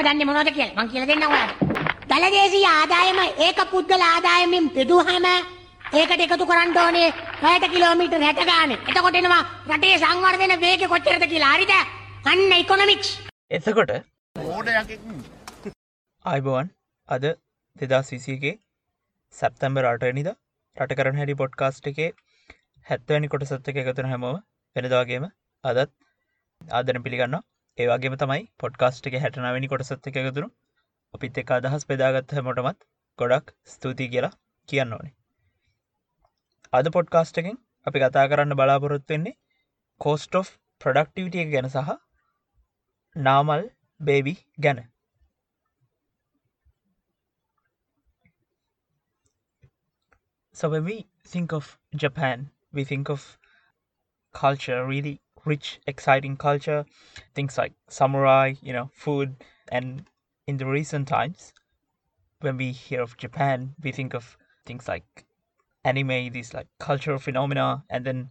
ඔයාටම දන්නේ මොනවද කියලා. මං කියලා දෙන්නම් ඔයාට. දලදේශීය ආදායම ඒක පුද්ගල ආදායමෙන් බෙදුවහම ඒකට එකතු කරන්න ඕනේ පැයට කිලෝමීටර් 60 ගානේ. එතකොට එනවා රටේ සංවර්ධන වේගය කොච්චරද කියලා. හරිද? අන්න ඉකොනොමික්ස්. එතකොට මෝඩයකින් අයිබෝවන් අද දෙදස් විසියගේ සැප්තැම්බර් අටනිද රට කරන හැඩි පොඩ්කාස්ට් එකේ හැත්තවනි කොට සත්ත එක එකතුන හැමෝම වෙනදාගේම අදත් ආදන පිළිගන්න ඒවාගේම තමයි පොඩ්කාස්ට් එක හැටනාවැනි කොට සත්ත එක එකතුරු අපිත් එක අදහස් පෙදාගත්ත හැමොටමත් ගොඩක් ස්තුතියි කියලා කියන්න ඕනේ. අද පොඩ්කාස්ට් එකෙන් අපි කතා කරන්න බලාපොරොත්තු වෙන්නේ කෝස්ට of ප්‍රඩක්ටිවිටිය ගැන සහ නාමල් බේබි ගැන. So when we think of Japan, we think of culture, really rich, exciting culture, things like samurai, you know, food, and in the recent times, when we hear of Japan, we think of things like anime, these like cultural phenomena, and then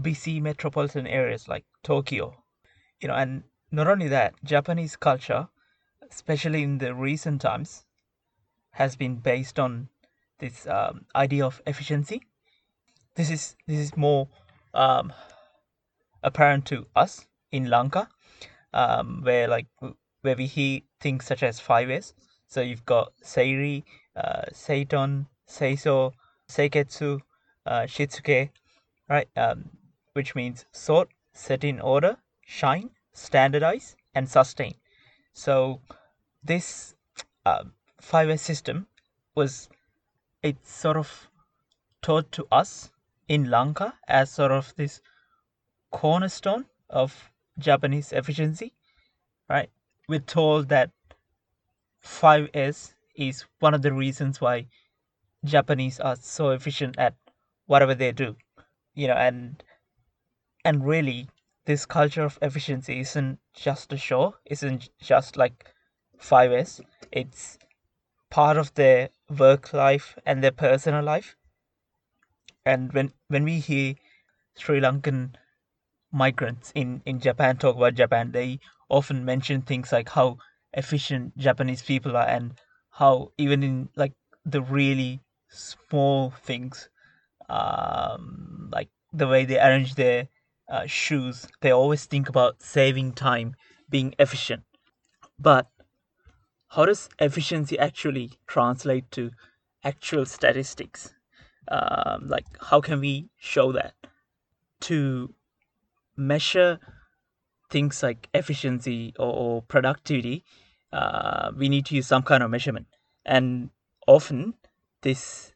busy metropolitan areas like Tokyo, you know, and not only that, Japanese culture, especially in the recent times, has been based on this um, idea of efficiency. This is this is more um, apparent to us in Lanka, um, where like where we hear things such as five S. So you've got Seiri, uh, Seiton, Seiso, Seiketsu, uh, Shitsuke, right? Um, which means sort, set in order, shine, standardize, and sustain. So this five 5S system was it's sort of taught to us in Lanka as sort of this cornerstone of Japanese efficiency, right? We're told that 5S is one of the reasons why Japanese are so efficient at whatever they do, you know, and and really this culture of efficiency isn't just a show, isn't just like 5S. It's part of their work life and their personal life. And when when we hear Sri Lankan migrants in, in Japan talk about Japan, they often mention things like how efficient Japanese people are and how even in like the really small things, um, like the way they arrange their uh, shoes, they always think about saving time, being efficient. But how does efficiency actually translate to actual statistics? Um, like, how can we show that? To measure things like efficiency or, or productivity, uh, we need to use some kind of measurement, and often this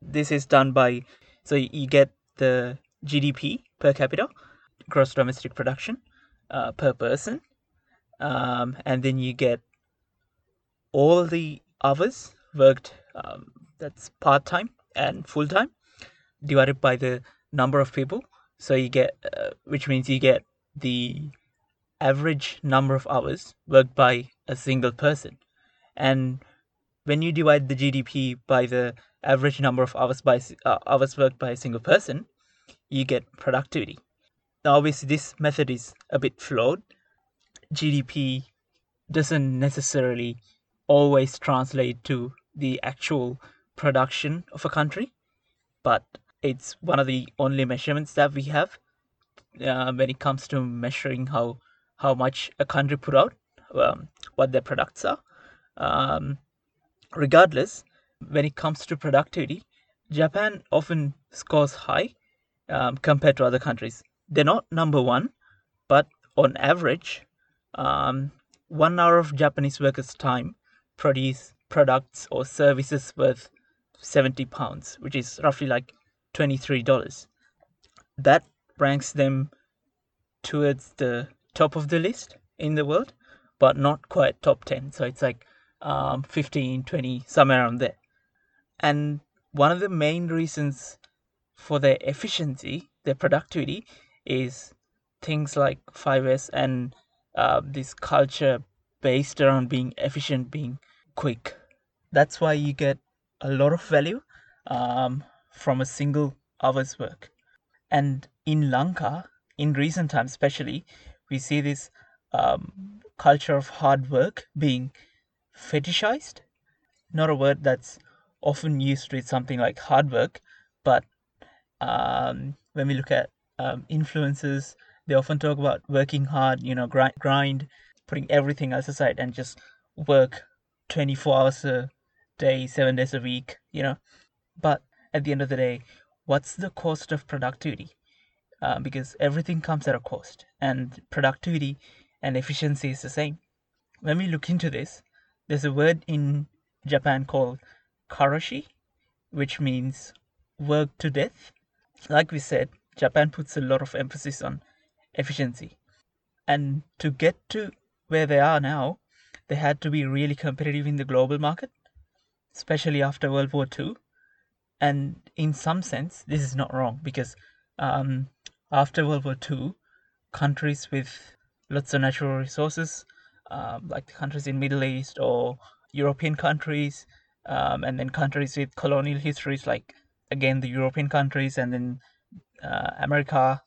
this is done by so you get the GDP per capita, gross domestic production uh, per person, um, and then you get all the hours worked um, that's part time and full time divided by the number of people so you get uh, which means you get the average number of hours worked by a single person. And when you divide the gdp by the average number of hours by uh, hours worked by a single person you get productivity. Now obviously this method is a bit flawed. Gdp doesn't necessarily always translate to the actual production of a country, but it's one of the only measurements that we have uh, when it comes to measuring how how much a country put out, um, what their products are. Um, regardless, when it comes to productivity, Japan often scores high um, compared to other countries. They're not number one, but on average, um, one hour of Japanese workers' time produce products or services worth 70 pounds, which is roughly like $23. That ranks them towards the top of the list in the world, but not quite top 10. So it's like um, 15, 20, somewhere around there. And one of the main reasons for their efficiency, their productivity, is things like 5S and uh, this culture based around being efficient, being quick. That's why you get a lot of value um, from a single hour's work. And in Lanka, in recent times especially, we see this um, culture of hard work being fetishized. Not a word that's often used with something like hard work, but um, when we look at um, influencers, they often talk about working hard, you know, grind, grind, putting everything else aside and just work 24 hours a day, seven days a week, you know. But at the end of the day, what's the cost of productivity? Uh, because everything comes at a cost, and productivity and efficiency is the same. When we look into this, there's a word in Japan called karoshi, which means work to death. Like we said, Japan puts a lot of emphasis on efficiency. And to get to where they are now, they had to be really competitive in the global market, especially after World War II. And in some sense, this is not wrong because um, after World War II, countries with lots of natural resources, um, like the countries in Middle East or European countries, um, and then countries with colonial histories, like again the European countries, and then uh, America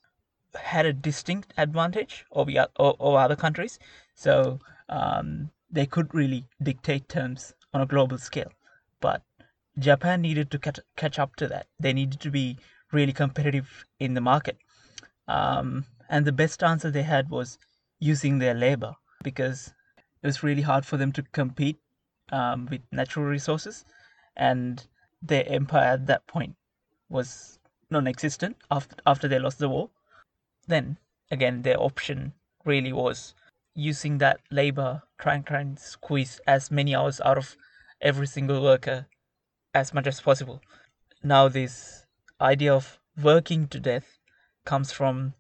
had a distinct advantage over, over other countries. So um, they could really dictate terms on a global scale. But Japan needed to catch, catch up to that. They needed to be really competitive in the market. Um, and the best answer they had was using their labor because it was really hard for them to compete um, with natural resources. And their empire at that point was non existent after, after they lost the war. Then again, their option really was using that labor, trying try and squeeze as many hours out of every single worker as much as possible. Now this idea of working to death comes from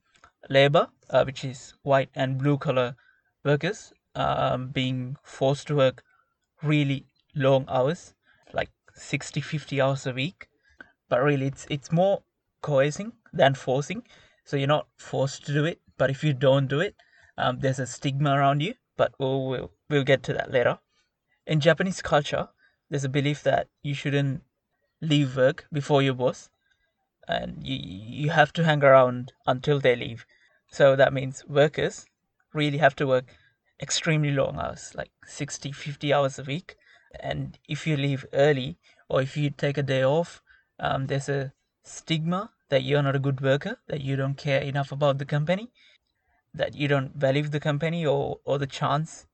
labor, uh, which is white and blue collar workers um, being forced to work really long hours, like 60, 50 hours a week. But really, it's it's more coercing than forcing. So you're not forced to do it, but if you don't do it, um, there's a stigma around you. But we'll, we'll we'll get to that later. In Japanese culture, there's a belief that you shouldn't leave work before your boss, and you you have to hang around until they leave. So that means workers really have to work extremely long hours, like 60, 50 hours a week. And if you leave early or if you take a day off, um, there's a stigma that you're not a good worker, that you don't care enough about the company, that you don't value the company or, or the chance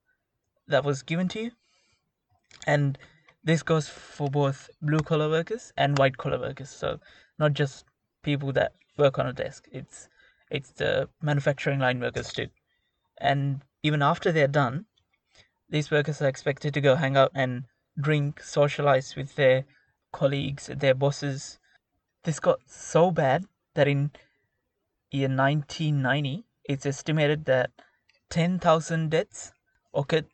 that was given to you. And this goes for both blue collar workers and white collar workers. So not just people that work on a desk. It's it's the manufacturing line workers too. And even after they're done, these workers are expected to go hang out and drink, socialize with their colleagues, their bosses. This got so bad that in year 1990, it's estimated that 10,000 deaths occurred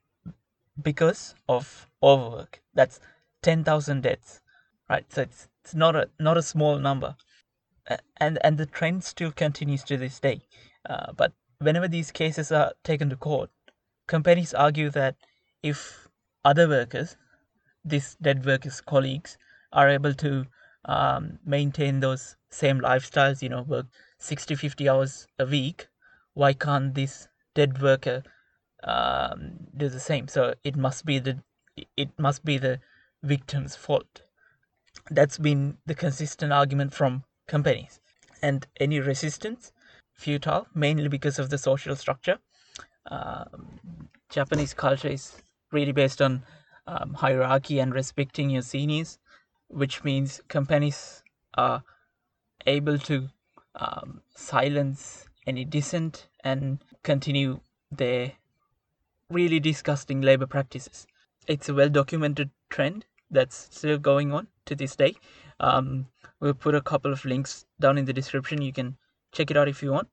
because of overwork. That's 10,000 deaths, right? So it's, it's not a not a small number, and and the trend still continues to this day. Uh, but whenever these cases are taken to court, companies argue that if other workers, these dead workers' colleagues, are able to um, maintain those same lifestyles, you know, work 60, 50 hours a week, why can't this dead worker um, do the same? So it must be the it must be the victim's fault. That's been the consistent argument from companies, and any resistance futile, mainly because of the social structure. Um, Japanese culture is really based on um, hierarchy and respecting your seniors, which means companies are able to um, silence any dissent and continue their really disgusting labor practices. It's a well documented trend that's still going on to this day. Um, we'll put a couple of links down in the description. You can check it out if you want.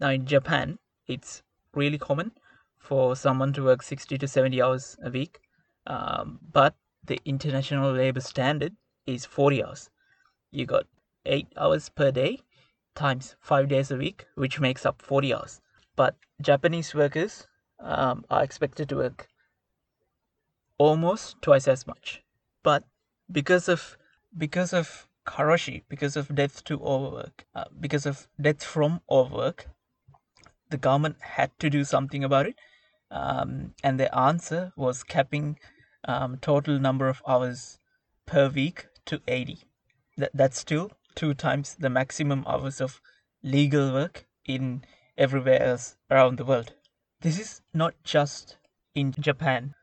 Now, in Japan, it's really common for someone to work 60 to 70 hours a week, um, but the international labor standard is 40 hours. You got 8 hours per day times 5 days a week, which makes up 40 hours. But Japanese workers um, are expected to work almost twice as much. But because of because of karoshi, because of death to overwork, uh, because of death from overwork, the government had to do something about it. um, and the answer was capping um, total number of hours per week to 80. That, that's still two times the maximum hours of legal work in everywhere else around the world. This is not just in Japan.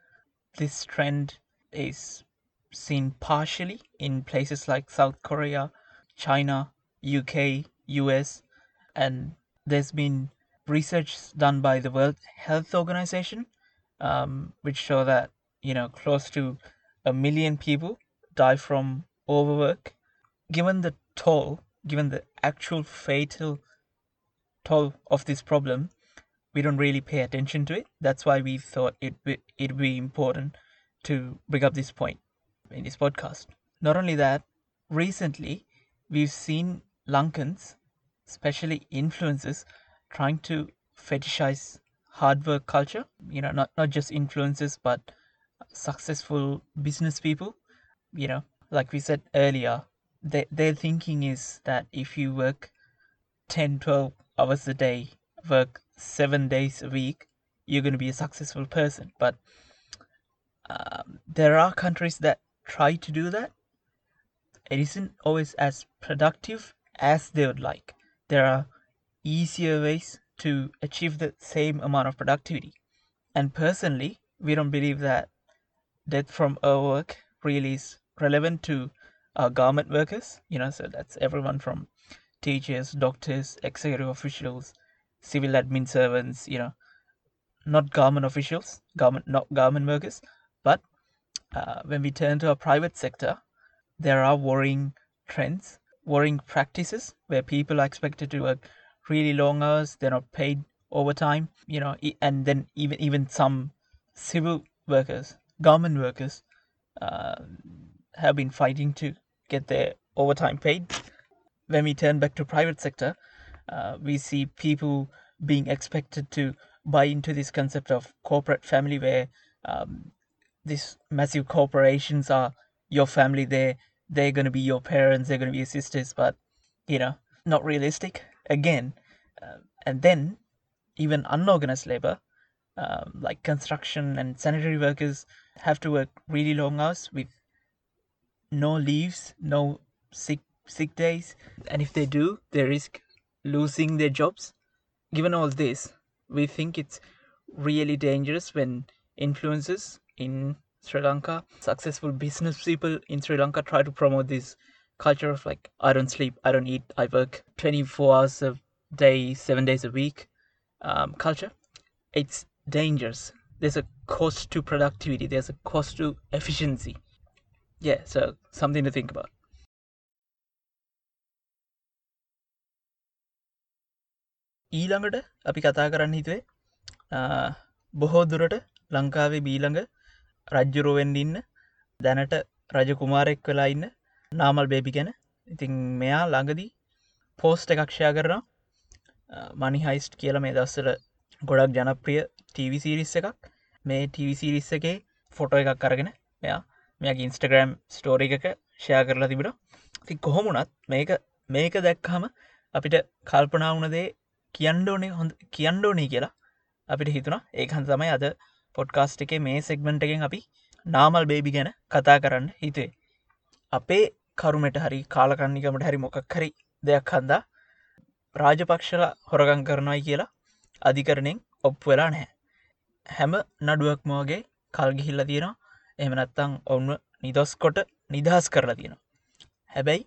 This trend is seen partially in places like South Korea, China, UK, US, and there's been research done by the World Health Organization, um, which show that you know close to a million people die from overwork. Given the toll, given the actual fatal toll of this problem, we don't really pay attention to it. That's why we thought it it'd be important to bring up this point in this podcast. Not only that, recently we've seen Lankans, especially influencers, trying to fetishize hard work culture. You know, not, not just influencers, but successful business people. You know, like we said earlier, they, their thinking is that if you work 10, 12 hours a day, work seven days a week, you're going to be a successful person. But um, there are countries that try to do that. It isn't always as productive as they would like. There are easier ways to achieve the same amount of productivity. And personally, we don't believe that death from overwork really is relevant to our garment workers. You know, so that's everyone from teachers, doctors, executive officials, civil admin servants. You know, not government officials, government not government workers, but uh, when we turn to our private sector, there are worrying trends, worrying practices where people are expected to work really long hours. They're not paid overtime. You know, and then even even some civil workers, government workers, uh, have been fighting to get their overtime paid. When we turn back to private sector, uh, we see people being expected to buy into this concept of corporate family where um, these massive corporations are your family they're they're going to be your parents they're going to be your sisters but you know not realistic. Again uh, and then even unorganized labor um, like construction and sanitary workers have to work really long hours with no leaves no sick sick days. And if they do they risk losing their jobs given all this we think it's really dangerous when influencers in Sri Lanka, successful business people in Sri Lanka try to promote this culture of like, I don't sleep, I don't eat, I work 24 hours a day, seven days a week um, culture. It's dangerous. There's a cost to productivity, there's a cost to efficiency. Yeah, so something to think about. ඊළඟට අපි කතා කරන්න හිතුවේ බොහෝ දුරට ලංකාවේ බීළඟ රජ්ජුරුවෙන්ඩ ඉන්න දැනට රජ කුමාරෙක් වෙලා ඉන්න නාමල් බේබි ගැන. ඉතින් මෙයා ළඟදී පෝස්ට එකක්ෂයා කරන මනි හයිස්ට් කියල මේ දස්සල ගොඩක් ජනප්‍රිය ටීවිසිරිස්ස එකක්. මේ ටීවිසිරිස්ස එකේ ෆොටෝ එකක් කරගෙන මෙයා මෙයක් ඉන්ස්ටග්‍රම් ස්ටෝරි එකක ෂයා කරලා තිබෙන ති කොහොමුණත් මේක මේක දැක්හම අපිට කල්පනා වුණදේ කියන්ඩෝනේ හොඳ කියන්ඩෝනී කියලා අපිට හිතුන ඒකන් තමයි අද පොඩ්කාස්ට් එකේ මේ සෙක්මෙන්ට් එකෙන් අපි නාමල් බේබි ගැන කතා කරන්න හිතුවේ. අපේ කරුමට හරි කාලකන්නිකමට හරි මොකක් හරි දෙයක් හන්දා රාජපක්ෂල හොරගං කරනයි කියලා අධිකරණයෙන් ඔප්පු වෙලා නැහැ. හැම නඩුවක්මෝගේ කල්ගිහිල්ල තියෙනවා. එමනත්තං ඔවුන් නිදොස් කොට නිදහස් කරලා තියෙනවා. හැබැයි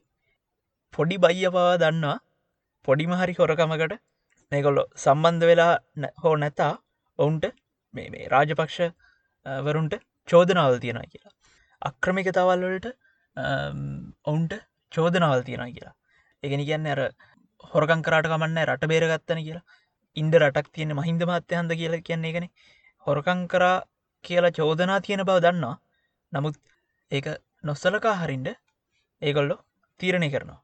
පොඩි බයිය පවා දන්නවා පොඩිමහරි හොරකමකට මේකොල්ලො සම්බන්ධ වෙලා හෝ නැතා ඔවුන්ට මේ මේ රාජපක්ෂ වරුන්ට චෝදනාවල් තියෙන කියලා. අක්‍රමික තවල්වලට ඔවුන්ට චෝදනාවල් තියෙන කියලා. එකනි කියන්න අර හොරකං කරට කමන්න රට බේරගත්තන කියලා. ඉන්ඩ රටක් තියෙන මහින්ද මත්‍ය හන්ද කියලා කියන්නේ එකන හොරකං කරා කියලා චෝදනා තියෙන බව දන්නවා. නමුත් ඒක නොස්සලකා හරින්ට ඒගොල්ලො තීරණය කරනවා.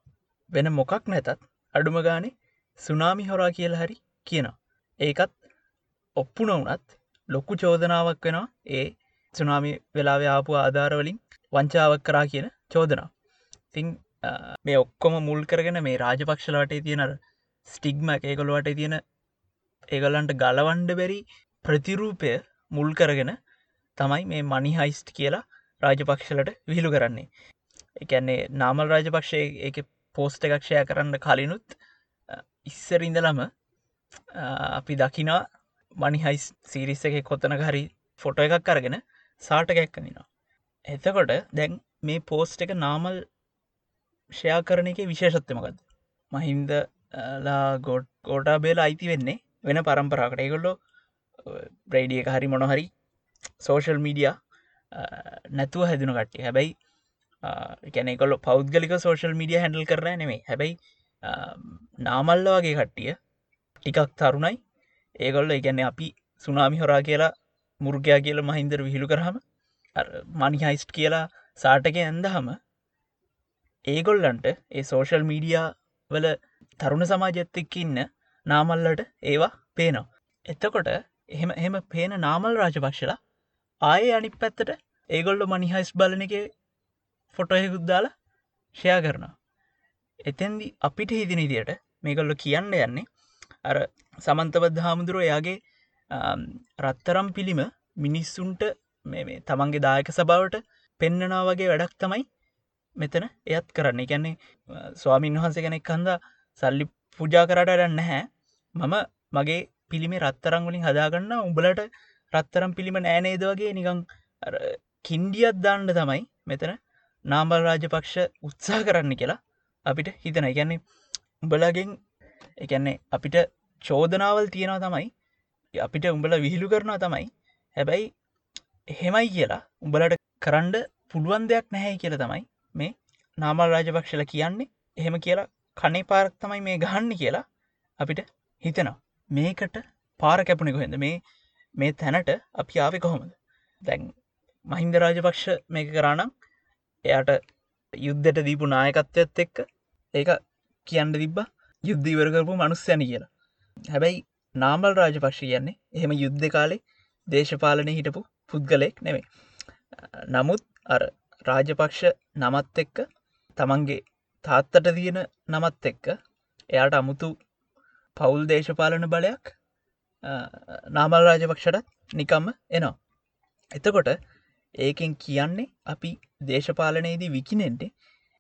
වෙන මොකක් නැතත් අඩුම ගානේ සුනාමි හොරා කියල හරි කියනවා. ඒකත් ඔප්පු නොවනත් ලොක්කු චෝදනාවක් වෙනවා ඒ සුනාමි වෙලාව ආපු ආධාරවලින් වංචාවක් කරා කියන චෝදනා තිං මේ ඔක්කොම මුල් කරගෙන මේ රාජපක්ෂලවටේ තියෙන ස්ටිග්ම ඒකොළුවට තියෙන ඒගොල්ලන්ට ගලවන්ඩ බැරි ප්‍රතිරූපය මුල් කරගෙන තමයි මේ මනි හයිස්ට් කියලා රාජපක්ෂලට විහිළු කරන්නේ. එකන්නේ නාමල් රාජපක්ෂය එක පෝස්ට එකක්ෂය කරන්න කලිනුත් ඉස්සර ඉඳලම අපි දකිනා මනි හයිස් සිරිස්ස එක කොත්තන හරි ෆොටෝ එකක් කරගෙන සාට එකැක්කනිනවා එතකොට දැන් මේ පෝස්ට එක නාමල් ෂයා කරන එක විශේෂත්වමකද මහින්ද ලා ගොඩ් ගෝටා බේලා අයිති වෙන්නේ වෙන පරම්පරාකට ඒගොල්ලෝ බ්‍රයිඩිය එක හරි මොනොහරි සෝෂල් මීඩිය නැතුව හැදනු කට්ටිය. හැබැයි කැනෙකොල්ල පෞද්ගලික සෝෂල් මීඩිය හැඩල් කරන නෙමේ හැබැයි නාමල්ල වගේ කට්ටිය ටිකක් තරුණයි ඒගොල්ල එකන්නේ අපි සුනාමි හොරා කියලා මුර්ගයා කියල මහින්දර විහිළු කරහම මනි හයිස්ට් කියලා සාටක ඇන්දහම ඒගොල්ලන්ට ඒ සෝෂල් මීඩියා වල තරුණ සමාජත්තෙක් ඉන්න නාමල්ලට ඒවා පේනවා. එත්තකොට එහෙම එහෙම පේන නාමල් රාජපක්ෂලා ආයේ අනි පැත්තට ඒගොල්ල මනිහයිස් බලන එක ෆොටොහෙකුද්දාලා ෂයා කරනවා. එතැන්දි අපිට හිදින ඉදියට මේගොල්ල කියන්න යන්නේ අර සමන්තබද්ධ හාමුදුරුව එයාගේ රත්තරම් පිළිම මිනිස්සුන්ට මේ තමන්ගේ දායක සභාවට පෙන්නනා වගේ වැඩක් තමයි මෙතන එයත් කරන්න. එකන්නේ ස්වාමීන් වහන්සේ කෙනෙක් කන්ද සල්ලි පුජා කරට ඩන්න හැ මම මගේ පිළිමේ රත්තරංගලින් හදාගන්න උඹලට රත්තරම් පිළිම නෑනේද වගේ නිකං කින්ඩියත් දාන්න තමයි මෙතන නාම්බල් රාජපක්ෂ උත්සා කරන්න කියලා අපිට හිතන එකන්නේ උඹලගෙන් එකන්නේ අපිට චෝදනාවල් තියෙනවා තමයි අපිට උඹල විහිළු කරනවා තමයි. හැබැයි එහෙමයි කියලා උඹලට කරන්ඩ පුළුවන් දෙයක් නැහැ කියල තමයි මේ නාමල් රාජපක්ෂල කියන්නේ. එහෙම කියලා කනේ පාරක් තමයි මේ ගහන්න කියලා අපිට හිතනවා. මේකට පාර කැපුණෙ කොහෙද මේ මේ තැනට අපි ආවෙ කොහොමද? දැන් මහින්ද රාජපක්ෂ මේක කරානම් එයාට යුද්ධට දීපු නායකත්වයත් එක්ක ඒක කියන්න තිබ්බ යුද්ධ ඉවරකරපු මනුස්්‍යන කියලා හැබැයි නාමල් රාජපක්ෂ කියන්නේ එහෙම යුද්ධ කාලේ දේශපාලනය හිටපු පුද්ගලෙක් නෙමේ නමුත් අර රාජපක්ෂ නමත් එක්ක තමන්ගේ තාත්තට තියෙන නමත් එක්ක එයාට අමුතු පවුල් දේශපාලන බලයක් නාමල් රාජපක්ෂටත් නිකම්ම එනවා. එතකොට ඒකෙන් කියන්නේ අපි දේශපාලනයේදී විකිනෙන්ට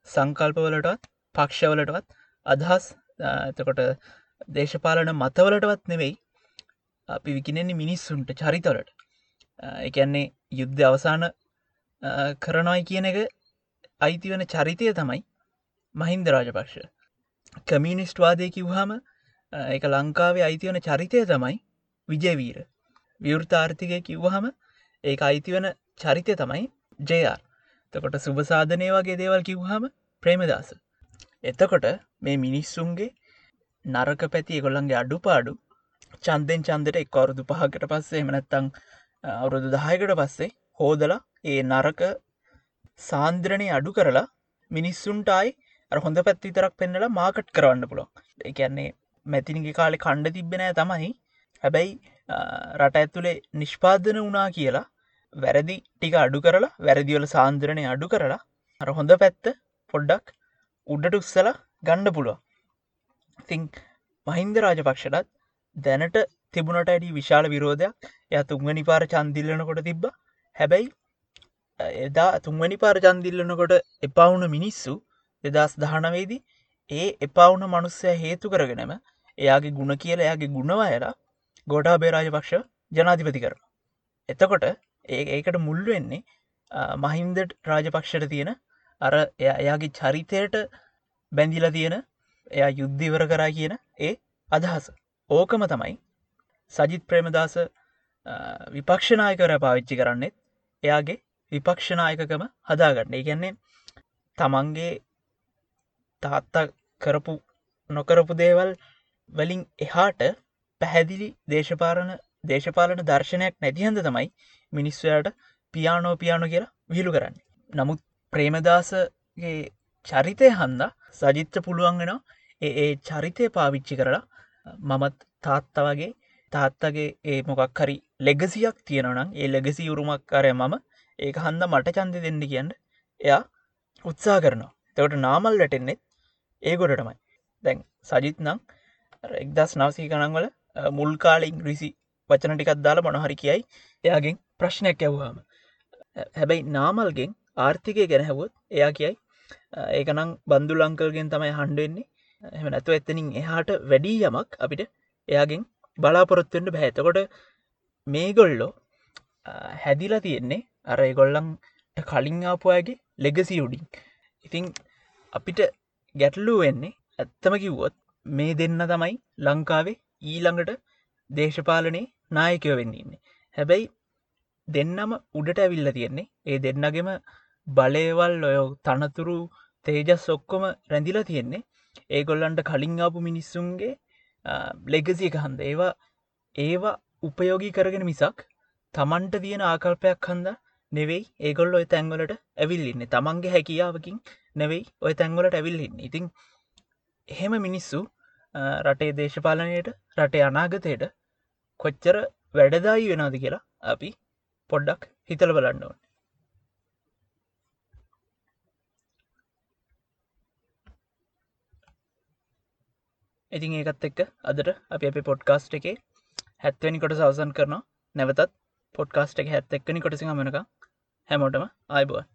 සංකල්පවලටත් පක්ෂවලටවත් අදහස් එතකොට දේශපාලන මතවලටවත් නෙවෙයි අපි විකිනෙන්නේ මිනිස්සුන්ට චරිතවලට. එකන්නේ යුද්ධ අවසාන කරනොයි කියන එක අයිති වන චරිතය තමයි මහින්ද රාජපක්ෂ. කමියනිස්ට් වාදය කිව්හම එක ලංකාවේ අයිතිවන චරිතය තමයි විජයවීර. විවෘතාර්ථිකය කිව්වහම ඒ අයිති වන චරිතය තමයි ජයාර් තකොට සුභසාධනය වගේ දේවල් කිව්හම ප්‍රේමදස. එතකොට මේ මිනිස්සුන්ගේ නරක පැති එකොල්ලන්ගේ අඩු පාඩු චන්දෙන් චන්දට එක් අවුරුදු පහකට පස්සේ එමනැත්තං අවුරුදු දහයකට පස්සේ හෝදලා ඒ නරක සාන්ද්‍රණය අඩු කරලා මිනිස්සුන්ටයි හොඳ පැත්ති තරක් පෙන්නලා මාකට් කරවන්න පුළොන් එකන්නේ මැතිනිගේ කාලෙ කණ්ඩ තිබෙනෑ තමයි. හැබැයි රට ඇත්තුළේ නිෂ්පාදන වනා කියලා වැරදි ටික අඩු කරලා වැරදිවල සාන්ද්‍රණය අඩු කරලා අර හොඳ පැත්ත පොඩ්ඩක් උඩට උත්සල ගණ්ඩ පුළුව තිං මහින්ද රාජපක්ෂටත් දැනට තිබුණට ඇඩි විශාල විරෝධයක්. ය තුන්වනි පාර චන්දිල්ලනකොට තිබ්බ. හැබැයි එදා තුන්වැනි පාර චන්දිල්ලනකොට එපවුන මිනිස්සු දෙදස් දහනවේදී ඒ එපවුන මනුස්සය හේතු කරගෙනම එයාගේ ගුණ කියල එයාගේ ගුණවයලා ගෝටා බේරාජපක්ෂ ජනාධිපති කරන. එතකොට ඒ ඒකට මුල් වෙන්නේ මහින්දට රාජපක්ෂට තියෙන අර එයාගේ චරිතයට බැඳිල තියෙන එයා යුද්ධිවර කරා කියන ඒ අදහස ඕකම තමයි සජිත් ප්‍රේමදාස විපක්ෂනායකර පාවිච්චි කරන්නෙත් එයාගේ විපක්ෂනායකකම හදාගන්න ගැන්නේ තමන්ගේ තාත්තා කරපු නොකරපු දේවල් වලින් එහාට පැහැදිලි දේශපාලන දේශපාලන දර්ශනයක් නැතිහන්ද තමයි මිනිස්වයාට පියානෝ පියානො කියලා විහිළු කරන්නේ. නමුත් ප්‍රේමදාසගේ චරිතය හන්ද සජිත්ත පුළුවන්ගෙන ඒ ඒ චරිතය පාවිච්චි කරලා මමත් තාත්ත වගේ තාත්තගේ ඒ මොකක් හරි ලෙගසියක් තියෙනනම් ඒ ලෙගසි උරුමක් කරය මම ඒක හන්ද මට චන්ද දෙන්න කියන්න එයා උත්සා කරනවා. තවට නාමල් වැටෙන්නෙත් ඒ ගොඩටමයි දැන් සජිත් නං එක්දස් නවසී ගනන්වල මුල් කාල ඉංග්‍රීසි වචන ටිකක් දාලා මොනහරි කියයි එයාගෙන් ප්‍රශ්නයක් ඇව්වාම හැබැයි නාමල්ගෙන් ආර්ථිකය ගැන හැවොත් එයා කියයි ඒකනම් බන්දු ලංකල්ගෙන් තමයි හන්ඩුවෙන්නේ එම නැතුව එත්තනින් එහාට වැඩී යමක් අපිට එයාගෙන් බලාපොරොත්තුවෙන්ට බැහැතකොට මේගොල්ලෝ හැදිලා තියෙන්නේ අර ගොල්ලන්ට කලින් ආපුයාගේ ලෙගසි උඩින්. ඉතිං අපිට ගැටලු වෙන්නේ ඇත්තම කිව්වොත් මේ දෙන්න තමයි ලංකාවේ ඊළඟට දේශපාලනේ නායකයෝ වෙන්නන්නේ හැබැයි දෙන්නම උඩට ඇවිල්ල තියෙන්නේ ඒ දෙන්නගෙම බලයවල් ඔය තනතුරු තේජස් ඔක්කොම රැඳිලා තියෙන්නේ. ඒගොල්ලන්ට කලින් ආපු මිනිස්සුන්ගේ ලෙගසිය එක හන්ද. ඒවා ඒවා උපයෝගී කරගෙන මිසක් තමන්ට තියෙන ආකල්පයක් හන්ද නෙවෙයි ඒගොල්ල ඔය තැන්වලට ඇවිල්ලින්න. තමන්ගේ හැකියාවකින් නෙවෙයි ඔය තැන්වලට ඇවිල්ලින්න. ඉතිං එහෙම මිනිස්සු රටේ දේශපාලනයට රටේ අනාගතයට කොච්චර වැඩදායි වෙනද කියලා අපි පොඩ්ඩක් හිතල බලන්න ඕන. ඉතින් ඒකත් එක්ක අදට අපි අප පොඩ්කාස්ට් එකේ හැත්වනි කොට සවසන් කරනවා. නැවතත් පොඩ්කාස්ට් එක හැත් එක්කනි කොටසි මනක හැමෝටම අයිබුවන්